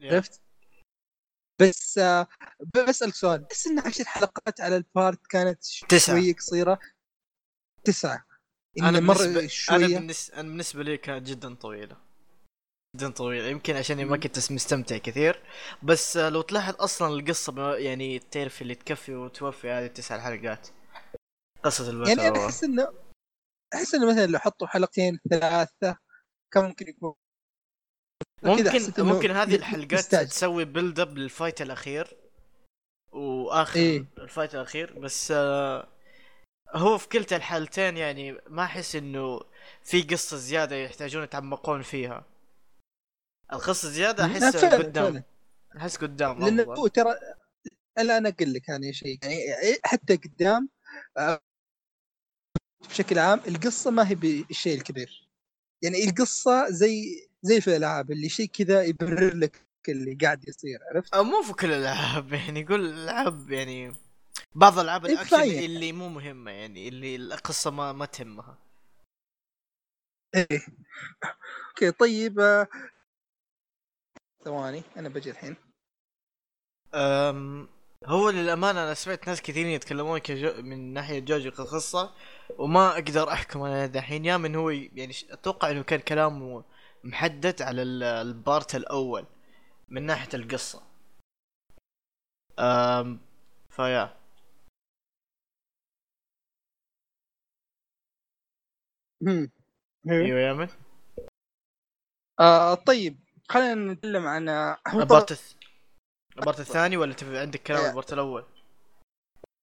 عرفت؟ بس آه، ب- بسألك سؤال بس إن عشر حلقات على البارت كانت ش- تسعة. شوية قصيرة تسعة أنا إن أنا شوية بالنسبة أنا بالنسبة لي كانت جدا طويلة جدا طويله يمكن عشان ما كنت مستمتع كثير بس آه، لو تلاحظ أصلا القصة يعني تعرف اللي تكفي وتوفي هذه التسع حلقات قصة البطل يعني أنا. أحس انه أحس إنه مثلا لو حطوا حلقتين ثلاثة كان ممكن يكون ممكن ممكن هذه الحلقات يستعجل. تسوي build up لل fight الأخير وآخر إيه. ال fight الأخير بس آه هو في كلتا الحالتين يعني ما أحس إنه في قصة زيادة يحتاجون يتعمقون فيها القصة زيادة آه، احس قدام. أحس قدام لأنه. هو ترى لا أنا أقول لك يعني شيء يعني حتى قدام آه، بشكل عام القصة ما هي بالشيء الكبير يعني القصة زي زي في الألعاب اللي شيء كذا يبرر لك اللي قاعد يصير عرفت؟ أو مو في كل الألعاب يعني يقول العاب يعني بعض ألعاب إيه، الأكشن. اللي مو مهمة يعني اللي القصة ما ما تهمها إيه أوكي طيب آه، ثواني أنا بجي الحين. أم هو للأمانة أنا سمعت ناس كثيرين يتكلمون كجو من ناحية جوجو كقصة وما أقدر أحكم أنا دحين. يا من هو يعني أتوقع إنه كان كلامه محدد على ال- البارت الأول من ناحية القصة. أم فيا. أيوه يا man. آه طيب. خلينا نتكلم عن ال part الث- ال part الثاني ولا تبي عندك كلام. ال part الأول؟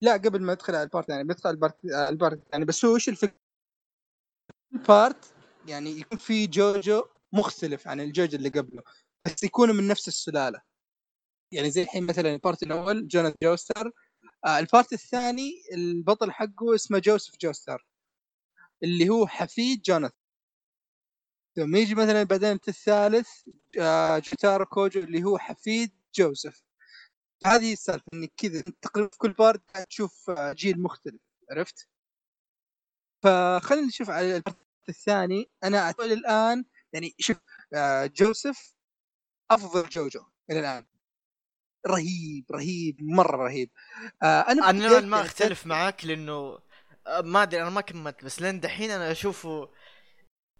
لا قبل ما ادخل على ال part يعني بدخل على ال part ال part يعني بس هو إيش الفكرة؟ ال part يعني يكون في جوجو مختلف عن الجوجو اللي قبله بس يكونوا من نفس السلالة يعني زي الحين مثلا ال part الأول جوناث جوستر آه ال part الثاني البطل حقه اسمه جوزيف جوستر اللي هو حفيد جوناث ثم يجي مثلا بعدين الثالث آه جوتارو كوجو اللي هو حفيد جوزيف. هذه السالفة إنك كذا تقريبا في كل part قاعد تشوف آه، جيل مختلف عرفت؟ فخلينا نشوف على ال part الثاني. أنا أعتقد الآن يعني شوف آه، جوزيف أفضل جوجو إلى الآن. رهيب رهيب مرة رهيب. آه أنا أنا ما يعني أختلف معاك لأنه ما أدري أنا ما كملت بس لين دحين أنا أشوفه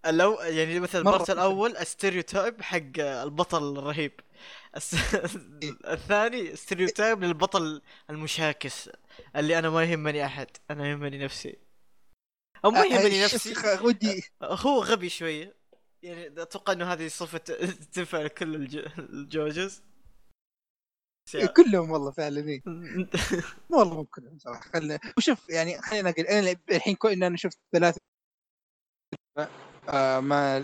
لو يعني مثلا ال part. الأول stereotype حق البطل الرهيب. الس- الثاني stereotype للبطل المشاكس اللي أنا ما يهمني أحد أنا يهمني نفسي. أو ما يهمني نفسي. ودي. هو غبي شوية يعني أتوقع إنه هذه صفة تنفع لكل الج- الجوجز. كلهم والله فعلا إيه. والله مو كلهم صراحة. خلنا وشوف يعني خلينا أقول أنا الحين كون إن أنا شفت ثلاث آه ما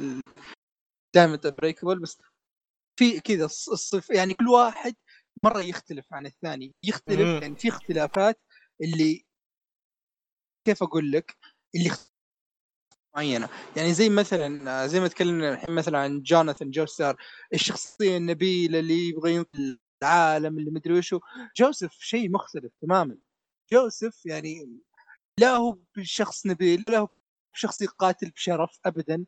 دائما بريكبل بس في كذا الص- الصف يعني كل واحد مرة يختلف عن الثاني. يختلف مم. يعني في اختلافات اللي كيف أقول لك؟ اللي معينة. يعني زي مثلا آه، زي ما تكلمنا الحين مثلا عن جوناثان جوستر الشخصية النبيلة اللي يبغى ينقذ العالم اللي مدري وشو. جوزيف شيء مختلف تماما. جوزيف يعني لا هو بشخص نبيل لا هو بشخص يقاتل بشرف ابدا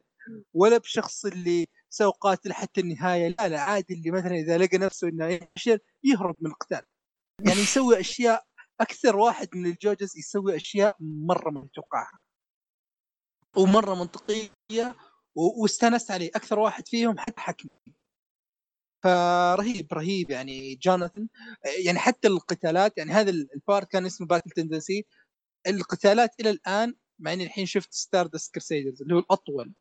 ولا بشخص اللي سوى قاتل حتى النهاية لا لا عادي اللي مثلا إذا لقى نفسه إنه يفشل يهرب من القتال. يعني يسوي أشياء أكثر واحد من الجوجز يسوي أشياء مرة ما تتوقعها ومرة منطقية واستانست عليه. أكثر واحد فيهم حتى حكمي فرهيب رهيب يعني. جوناثان يعني حتى القتالات يعني هذا ال part كان اسمه Battle Tendency القتالات إلى الآن مع إني الحين شفت Stardust Crusaders اللي هو الأطول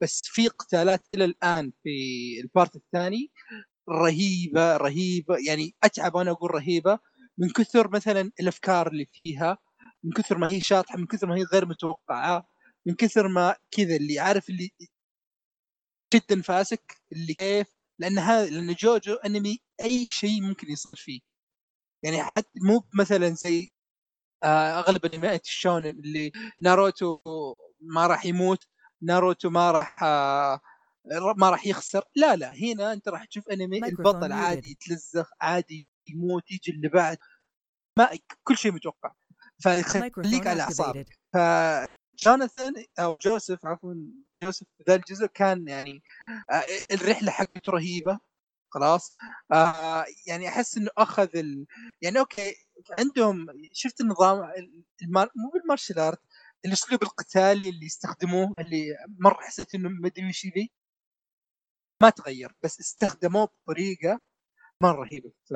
بس في قتالات إلى الآن في ال part الثاني رهيبة رهيبة يعني أتعب وأنا أقول رهيبة. من كثر مثلا الأفكار اللي فيها من كثر ما هي شاطحة من كثر ما هي غير متوقعة من كثر ما كذا اللي عارف اللي جدا فاسك اللي كيف لأن هذا لأن جوجو أنمي أي شيء ممكن يصير فيه. يعني حتى مو مثلا زي أغلب انميات الشونن اللي ناروتو ما راح يموت ناروتو ما راح آه، ما راح يخسر. لا لا هنا أنت راح تشوف أنمي البطل. عادي يتلزخ عادي يموت يجي اللي بعد. ما كل شيء متوقع. فخليك على أعصابك. فجوناثان أو جوزيف عفوا جوزيف ذا الجزء كان يعني آه، الرحلة حقته رهيبة. خلاص. آه يعني أحس إنه أخذ ال... يعني أوكي عندهم شفت النظام المار... مو بال martial art الأسلوب القتالي اللي يستخدموه اللي مره حسيت إنه ما أدري وش ذي ما تغير بس استخدموه بطريقة مرة رهيبة. في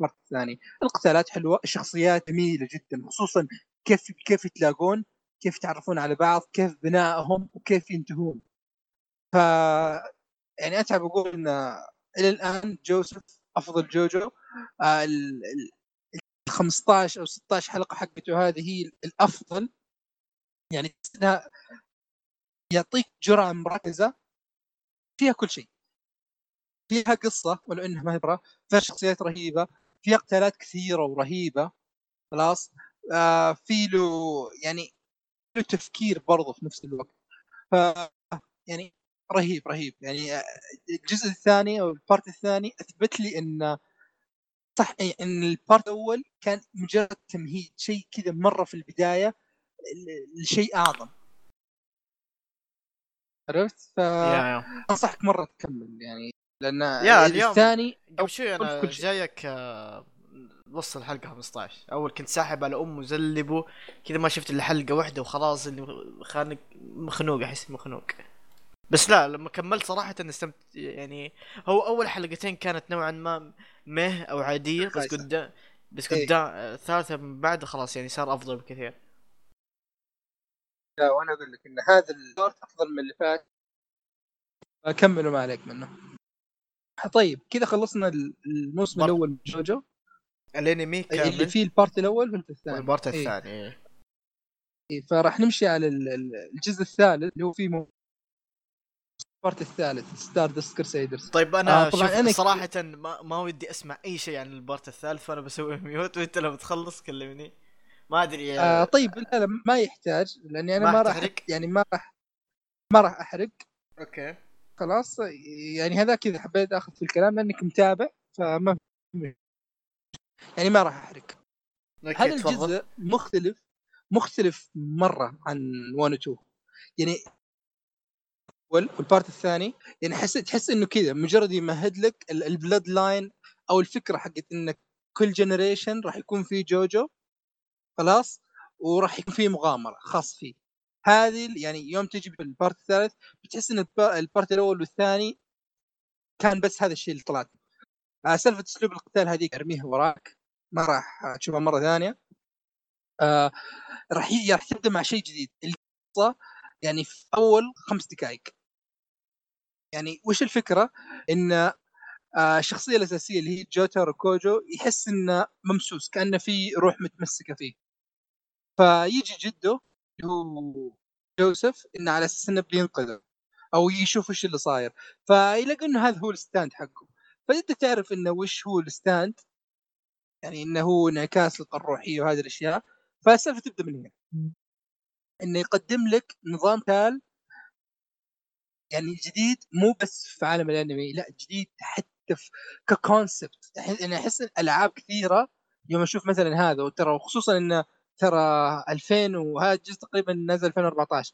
البارت الثاني القتالات حلوة الشخصيات جميلة جدا خصوصا كيف كيف يتلاقون كيف يتعرفون على بعض كيف بنائهم وكيف ينتهون. ف يعني أتعب أقول إن إلى الآن جوزيف أفضل جوجو آه، ال 15 أو 16 حلقة حقته هذه هي الأفضل. يعني إنها يعطيك جرعة مركزة فيها كل شيء. فيها قصة ولو إنها ما هي فيها شخصيات رهيبة فيها قتالات كثيرة ورهيبة خلاص. آه في له يعني له تفكير برضه في نفس الوقت. ف يعني رهيب رهيب. يعني آه، الجزء الثاني أو ال part الثاني أثبت لي إن صح يعني إن ال part الأول كان مجرد تمهيد شيء كذا مرة في البداية لشيء أعظم عرفت؟ يا فانصحك مرة تكمل يعني لأن يا اليوم- الثاني قبل شوي أنا كل شيء. جايك آه، نص الحلقة 15 أول كنت ساحب على امه زلبه كذا ما شفت إلا حلقة واحدة وخلاص اني خانق مخنوق أحس مخنوق بس لا لما كملت صراحة استمت يعني هو أول حلقتين كانت نوعا ما مه أو عاديه بس. قدام بس إيه. قدام آه، الثالثه من بعد خلاص يعني صار أفضل بكثير لا وأنا أقول لك إن هذا ال part أفضل من اللي فات كملوا ما عليك منه طيب كذا خلصنا الموسم part. الأول من جوجو الأنمي اللي كامل فيه ال part الأول وال part الثاني وال part إيه. الثاني إيه. إيه، فراح نمشي على ال- ال- الجزء الثالث اللي هو فيه مو- ال part الثالث Stardust Crusaders طيب أنا آه، شوف أنا- صراحة ما, ما ودي أسمع أي شيء عن ال part الثالث فأنا بسوي mute وأنت لما تخلص كلمني. ما أدري آه طيب لا لا ما يحتاج لأني أنا ما راح؟ يعني ما راح ما راح أحرق. okay. خلاص يعني هذا كذا حبيت آخذ في الكلام لأنك متابع فما يعني ما راح أحرق. هذا. الجزء مختلف مختلف مرة عن 1 و 2 يعني وال- وال part الثاني. يعني حس تحس إنه كذا مجرد يمهد لك ال- ال bloodline أو الفكرة حقت انك كل generation راح يكون فيه جوجو خلاص؟ وراح يكون فيه مغامرة خاص فيه. هذه يعني يوم تجي في ال part الثالث بتحس إن الب- ال part الأول والثاني كان بس هذا الشيء اللي طلعت. آه، سالفة أسلوب القتال هذيك أرميها وراك. ما راح تشوفها مرة ثانية. آه راح ي- راح تبدا مع شيء جديد. القصة يعني في أول خمس دقائق. يعني وش الفكرة؟ إن آه الشخصيه الأساسية اللي هي جوتارو كوجو يحس إنه ممسوس كأنه في روح متمسكة فيه. فيجي جده اللي هو جوزيف إنه على أساس إنه بينقذه أو يشوف وش اللي صاير. فيلاقي إنه هذا هو ال stand حقه. فانت تعرف إنه وش هو ال stand؟ يعني إنه هو انعكاس الروحية وهذه الأشياء. فالسالفه تبدأ من هنا. إنه يقدم لك نظام تال يعني جديد مو بس في عالم الأنمي لا جديد حتى في ككونسبت أنا أحس إن ألعاب كثيرة يوم أشوف مثلا هذا وترى وخصوصا انه ترى 2000 وهذا الجزء تقريبا نزل 2014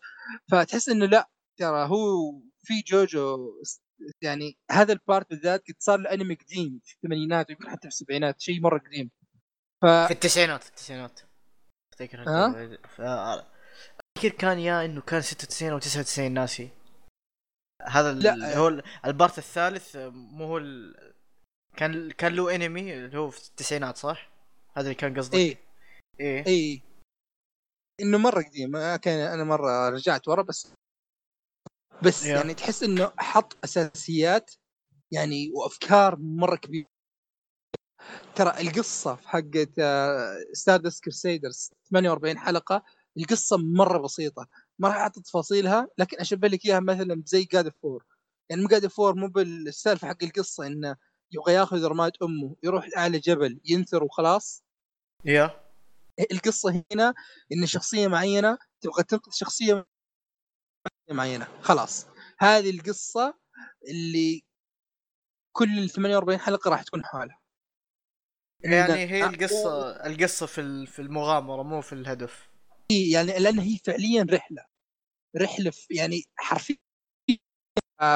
فتحس إنه لا ترى هو في جوجو يعني هذا ال part بالذات قد صار له انمي قديم في الثمانينات ويمكن حتى في السبعينات شيء مرة قديم. ف في التسعينات في التسعينات. افتكر افتكر كان يا إنه كان 96 أو 99 ناسي. هذا لا. اللي هو ال- ال part الثالث مو هو ال... كان كان له انمي اللي هو في التسعينات صح؟ هذا اللي كان قصدك إيه إيه اي إنه مرة قديم ما كان أنا مرة رجعت ورا بس بس yeah. يعني تحس إنه حط أساسيات يعني وأفكار مرة كبيرة ترى القصة في حقت Stardust Crusaders 48 حلقة القصة مرة بسيطة ما راح أعطي تفاصيلها لكن أشبه لك إياها مثلا زي God of War يعني God of War مو بالسالفة حق القصة إنه يبغى ياخذ رماد أمه يروح اعلى جبل ينثر وخلاص. yeah. القصة هنا إن شخصية معينة تبغى تنقذ شخصية معينة خلاص. هذه القصة اللي كل ال 48 حلقة راح تكون حالها يعني هي القصة القصة في في المغامرة مو في الهدف. يعني لأن هي فعليا رحلة. رحلة يعني حرفيا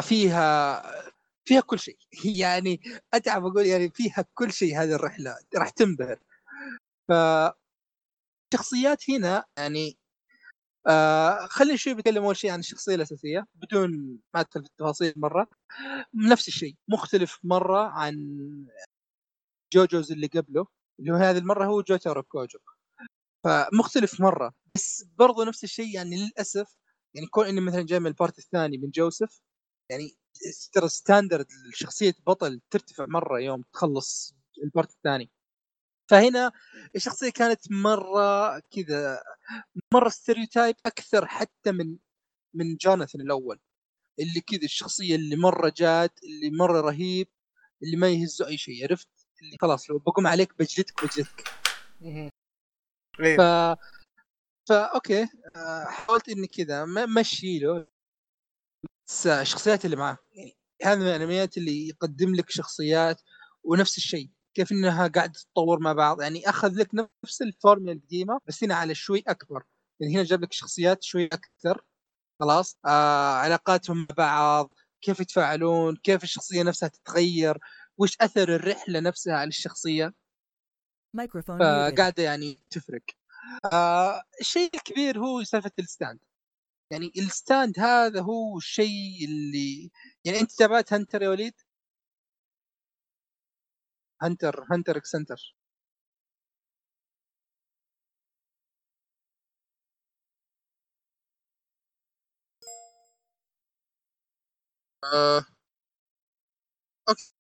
فيها فيها كل شيء. يعني اتعب أقول يعني فيها كل شيء هذه الرحلة راح تنبهر. ف شخصيات هنا يعني آه خلينا شوي بتكلم أول شيء عن الشخصية الأساسية بدون ما أدخل في التفاصيل مرة. نفس الشيء مختلف مرة عن جوجوز اللي قبله اللي هو هذه المرة هو جوتارو كوجو فمختلف مرة. بس برضو نفس الشيء يعني للأسف يعني كون إني مثلا جاي من ال part الثاني من جوزيف يعني ترى standard شخصيه بطل ترتفع مرة يوم تخلص ال part الثاني. فهنا الشخصية كانت مرة كذا مرة stereotype أكثر حتى من من جوناثان الأول. اللي كذا الشخصية اللي مرة جاد اللي مرة رهيب اللي ما يهزه أي شيء عرفت؟ اللي خلاص لو بقوم عليك بجلدك بجلدك ف فا okay. آه، حاولت إني كذا مشي له بس الشخصيات اللي معاه يعني هذا من الأنميات اللي يقدم لك شخصيات ونفس الشيء. كيف إنها قاعدة تتطور مع بعض. يعني أخذ لك نفس الفورمولا القديمة بس هنا على شوي أكبر. يعني هنا جاب لك شخصيات شوي أكثر. خلاص. آه علاقاتهم مع بعض كيف يتفاعلون كيف الشخصية نفسها تتغير وش أثر الرحلة نفسها على الشخصية. Muted. فقاعدة يعني تفرق آه الشيء الكبير هو سالفة ال stand يعني ال stand هذا هو الشيء اللي يعني أنت تابعت Hunter يا وليد Hunter Hunter x Hunter آه. okay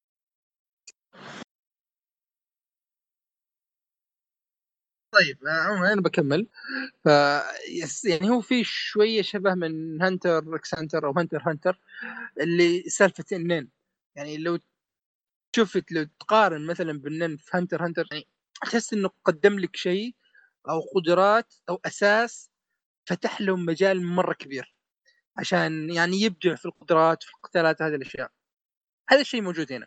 طيب آه، أنا بكمل. ف يعني هو في شوية شبه من Hunter x Hunter أو Hunter Hunter اللي سالفة النين يعني لو شفت لو تقارن مثلا بالنين في Hunter Hunter يعني احس إنه قدم لك شيء أو قدرات أو أساس فتح لهم مجال مرة كبير عشان يعني يبدع في القدرات في القتالات هذه الأشياء. هذا الشيء موجود هنا.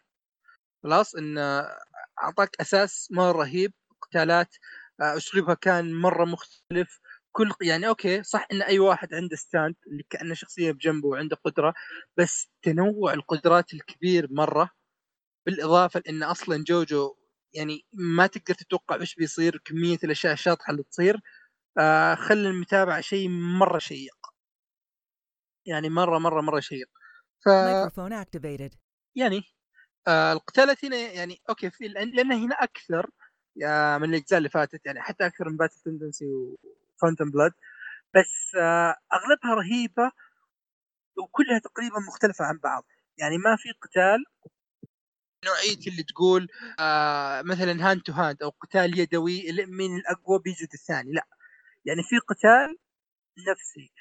خلاص إن أعطاك أساس مرة رهيب قتالات أسلوبها كان مرة مختلف. كل يعني okay صح إن أي واحد عنده stand اللي كأنه شخصية بجنبه وعنده قدرة بس تنوع القدرات الكبير مرة بالإضافة لإن أصلا جوجو يعني ما تقدر تتوقع إيش بيصير كمية الأشياء الشاطحة اللي تصير. آه خلى المتابعة شيء مرة شيق. يعني مرة مرة مرة شيق. ف. يعني آه القتالات هنا يعني okay في لأن هنا أكثر آه من الأجزاء اللي فاتت يعني حتى أكثر من Battle Tendency و Phantom Blood بس آه أغلبها رهيبة وكلها تقريبا مختلفة عن بعض. يعني ما في قتال نوعية اللي تقول آه مثلا hand to hand أو قتال يدوي مين الأقوى بيجد الثاني لا. يعني في قتال نفسي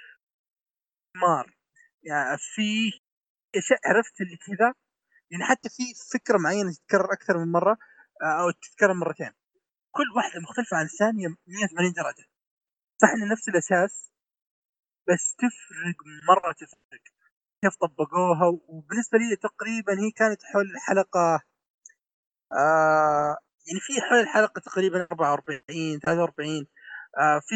مار. يعني في عرفت اللي كذا يعني حتى في فكرة معينة تتكرر أكثر من مرة آه، أو تتكرر مرتين. كل واحدة مختلفة عن الثانية 180 درجة. صح ان نفس الأساس بس تفرق مرة تفرق. كيف طبقوها؟ وبالنسبة لي تقريبا هي كانت حول الحلقة آه يعني في حول الحلقة تقريبا 44 43 آه في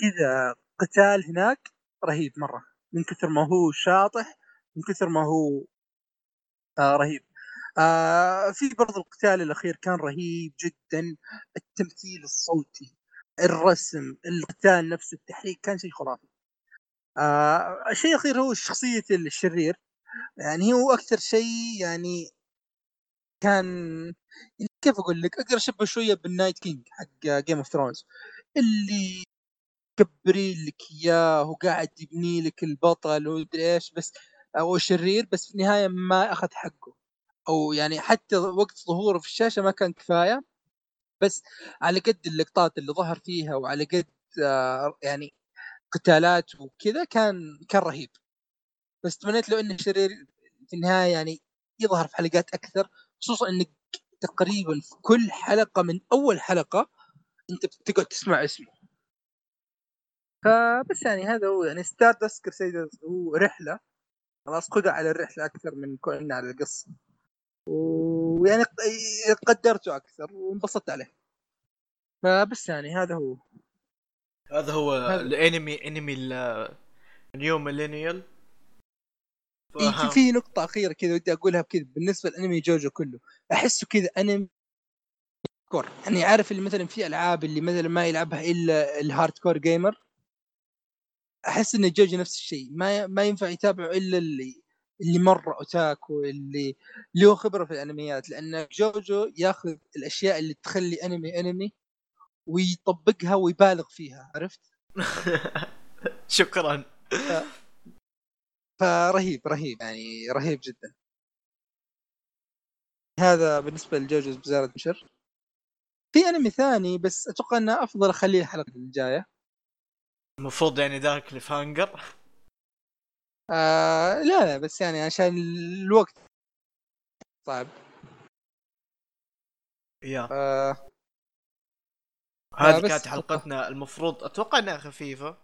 كذا قتال هناك رهيب مرة. من كثر ما هو شاطح من كثر ما هو آه رهيب. آه في برضو القتال الأخير كان رهيب جدا التمثيل الصوتي الرسم القتال نفسه التحريك كان شيء خرافي. آه الشيء الأخير هو شخصية الشرير يعني هو أكثر شيء يعني كان يعني كيف أقول لك أقدر أشبه شوية بال Night King حق Game of Thrones اللي مكبرين لك إياه وقاعد يبني لك البطل ومدري إيش بس أو شرير بس في النهاية ما أخذ حقه. أو يعني حتى وقت ظهوره في الشاشة ما كان كفاية. بس على قد اللقطات اللي ظهر فيها وعلى قد آه، يعني قتالات وكذا كان كان رهيب. بس تمنيت لو انه شرير في النهاية يعني يظهر في حلقات أكثر خصوصا إنك تقريبا في كل حلقة من أول حلقة أنت بتقعد تسمع اسمه. فبس يعني هذا هو يعني ستار دست هو رحلة. خلاص خذها على الرحلة أكثر من كونها على القصة. ويعني قدرته أكثر وانبسطت عليه. فبس يعني هذا هو. هذا هو هذا- الانمي انمي ال- new millennial في- في نقطة أخيرة كذا ودي أقولها بكذا بالنسبة لأنمي جوجو كله. أحسه كذا أنمي core يعني عارف اللي مثلا في ألعاب اللي مثلا ما يلعبها إلا ال hardcore gamer أحس إن جوجو نفس الشيء. ما ما ينفع يتابعه إلا اللي اللي مرة otaku اللي له خبرة في الأنميات لأن جوجو ياخذ الأشياء اللي تخلي أنمي أنمي ويطبقها ويبالغ فيها عرفت؟ شكرا. فرهيب رهيب يعني رهيب جدا. هذا بالنسبة ل JoJo's Bizarre Adventure. في أنمي ثاني بس أتوقع إنه أفضل أخليه الحلقة الجاية. المفروض يعني ذا cliffhanger آه لا لا بس يعني عشان الوقت صعب. يا. آه هذه بس كانت حلقتنا المفروض أتوقع إنها خفيفة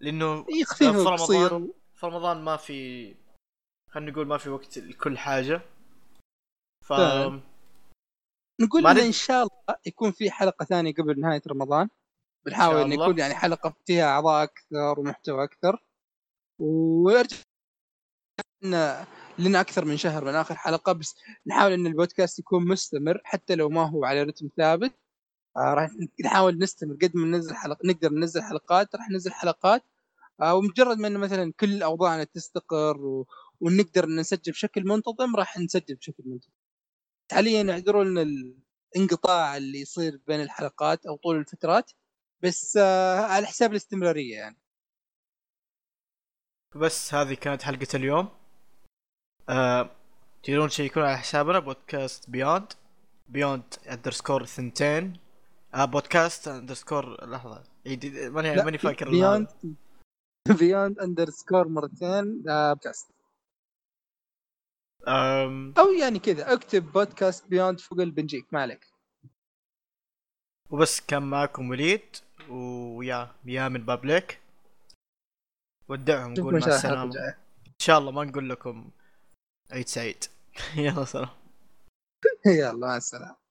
لأنه إيه، خفيفة في. رمضان في رمضان ما في خلينا نقول ما في وقت لكل حاجة. ف. نقول ند- إن شاء الله يكون في حلقة ثانية قبل نهاية رمضان. بنحاول إن الله. يكون يعني حلقة فيها أعضاء أكثر ومحتوى أكثر. ويرجع لنا لنا أكثر من شهر من آخر حلقة بس نحاول إن البودكاست يكون مستمر حتى لو ما هو على رتم ثابت. آه راح نحاول نستمر قد ما ننزل حلقه نقدر ننزل حلقات راح ننزل حلقات. آه ومجرد ما انه مثلا كل أوضاعنا تستقر و... ونقدر نسجل بشكل منتظم راح نسجل بشكل منتظم. حاليا اعذروا لنا الانقطاع اللي يصير بين الحلقات أو طول الفترات بس آه على حساب الاستمرارية يعني. بس هذه كانت حلقة اليوم. آه... تقدرون تشيكون على حسابنا بودكاست Beyond Beyond underscore ثنتين. آه بودكاست underscore لحظة. عيد- ماني ماني فاكر Beyond Beyond underscore مرتين آه بودكاست أم... أو يعني كذا اكتب بودكاست Beyond فوق البنجيك ما عليك. وبس كان معكم وليد ويا يا من بابليك ودعهم نقول ان مع السلامة. إن شاء الله ما نقول لكم عيد سعيد يلا سلام. يلا مع السلامة.